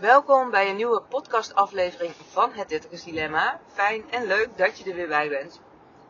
Welkom bij een nieuwe podcastaflevering van Het Dertigers Dilemma. Fijn en leuk dat je er weer bij bent.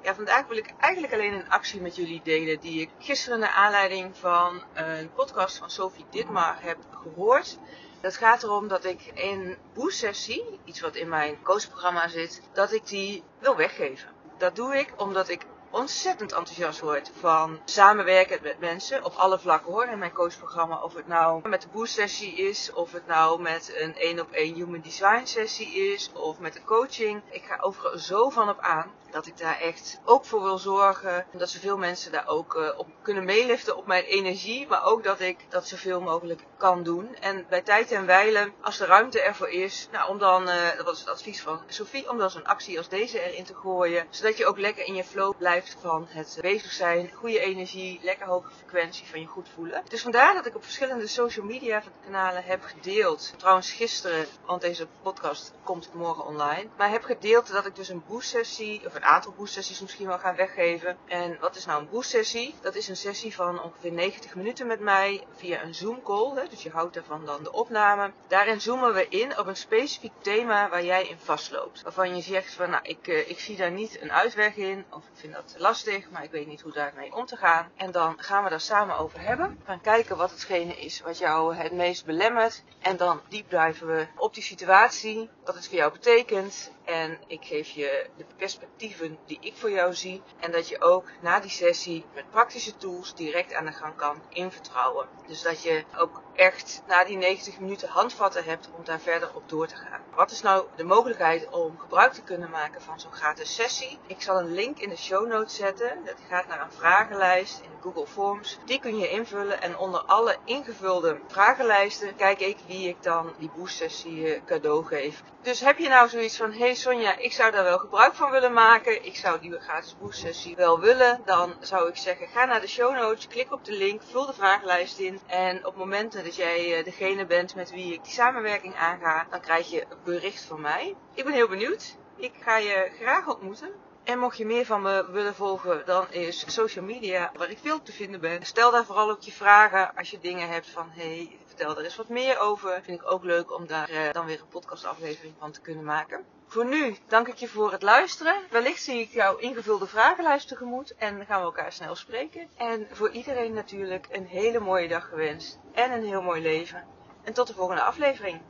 Ja, vandaag wil ik eigenlijk alleen een actie met jullie delen die ik gisteren naar aanleiding van een podcast van Sophie Ditmar heb gehoord. Dat gaat erom dat ik in boost-sessie, iets wat in mijn coachprogramma zit, dat ik die wil weggeven. Dat doe ik omdat ik ontzettend enthousiast word van samenwerken met mensen op alle vlakken hoor in mijn coachprogramma. Of het nou met de boost sessie is, of het nou met een één op één human design sessie is, of met de coaching. Ik ga overal zo van op aan dat ik daar echt ook voor wil zorgen. Dat zoveel mensen daar ook uh, op kunnen meeliften op mijn energie. Maar ook dat ik dat zoveel mogelijk kan doen. En bij tijd en wijlen, als de ruimte ervoor is, nou, om dan, uh, dat was het advies van Sophie, om dan zo'n actie als deze erin te gooien. Zodat je ook lekker in je flow blijft van het bezig zijn, goede energie, lekker hoge frequentie van je goed voelen. Dus vandaar dat ik op verschillende social media kanalen heb gedeeld. Trouwens gisteren, want deze podcast komt morgen online. Maar heb gedeeld dat ik dus een boost sessie, of een aantal boost sessies misschien wel gaan weggeven. En wat is nou een boost sessie? Dat is een sessie van ongeveer 90 minuten met mij via een Zoom call. Dus je houdt daarvan dan de opname. Daarin zoomen we in op een specifiek thema waar jij in vastloopt. Waarvan je zegt van nou ik, uh, ik zie daar niet een uitweg in. Of ik vind dat lastig, maar ik weet niet hoe daarmee om te gaan. En dan gaan we daar samen over hebben. Gaan kijken wat hetgene is wat jou het meest belemmert. En dan diepdiven we op die situatie. Wat het voor jou betekent. En ik geef je de perspectieven die ik voor jou zie. En dat je ook na die sessie met praktische tools direct aan de gang kan in vertrouwen. Dus dat je ook echt na die 90 minuten handvatten hebt om daar verder op door te gaan. Wat is nou de mogelijkheid om gebruik te kunnen maken van zo'n gratis sessie? Ik zal een link in de show notes zetten. Dat gaat naar een vragenlijst in Google Forms. Die kun je invullen en onder alle ingevulde vragenlijsten kijk ik wie ik dan die boost sessie cadeau geef. Dus heb je nou zoiets van, hey Sonja, ik zou daar wel gebruik van willen maken. Ik zou die gratis boost sessie wel willen. Dan zou ik zeggen, ga naar de show notes, klik op de link, vul de vragenlijst in. En op momenten dat jij degene bent met wie ik die samenwerking aanga, dan krijg je een bericht van mij. Ik ben heel benieuwd. Ik ga je graag ontmoeten. En mocht je meer van me willen volgen, dan is social media waar ik veel te vinden ben. Stel daar vooral ook je vragen als je dingen hebt van hey, vertel er eens wat meer over. Vind ik ook leuk om daar uh, dan weer een podcastaflevering van te kunnen maken. Voor nu dank ik je voor het luisteren. Wellicht zie ik jouw ingevulde vragenlijst tegemoet en gaan we elkaar snel spreken. En voor iedereen natuurlijk een hele mooie dag gewenst en een heel mooi leven. En tot de volgende aflevering.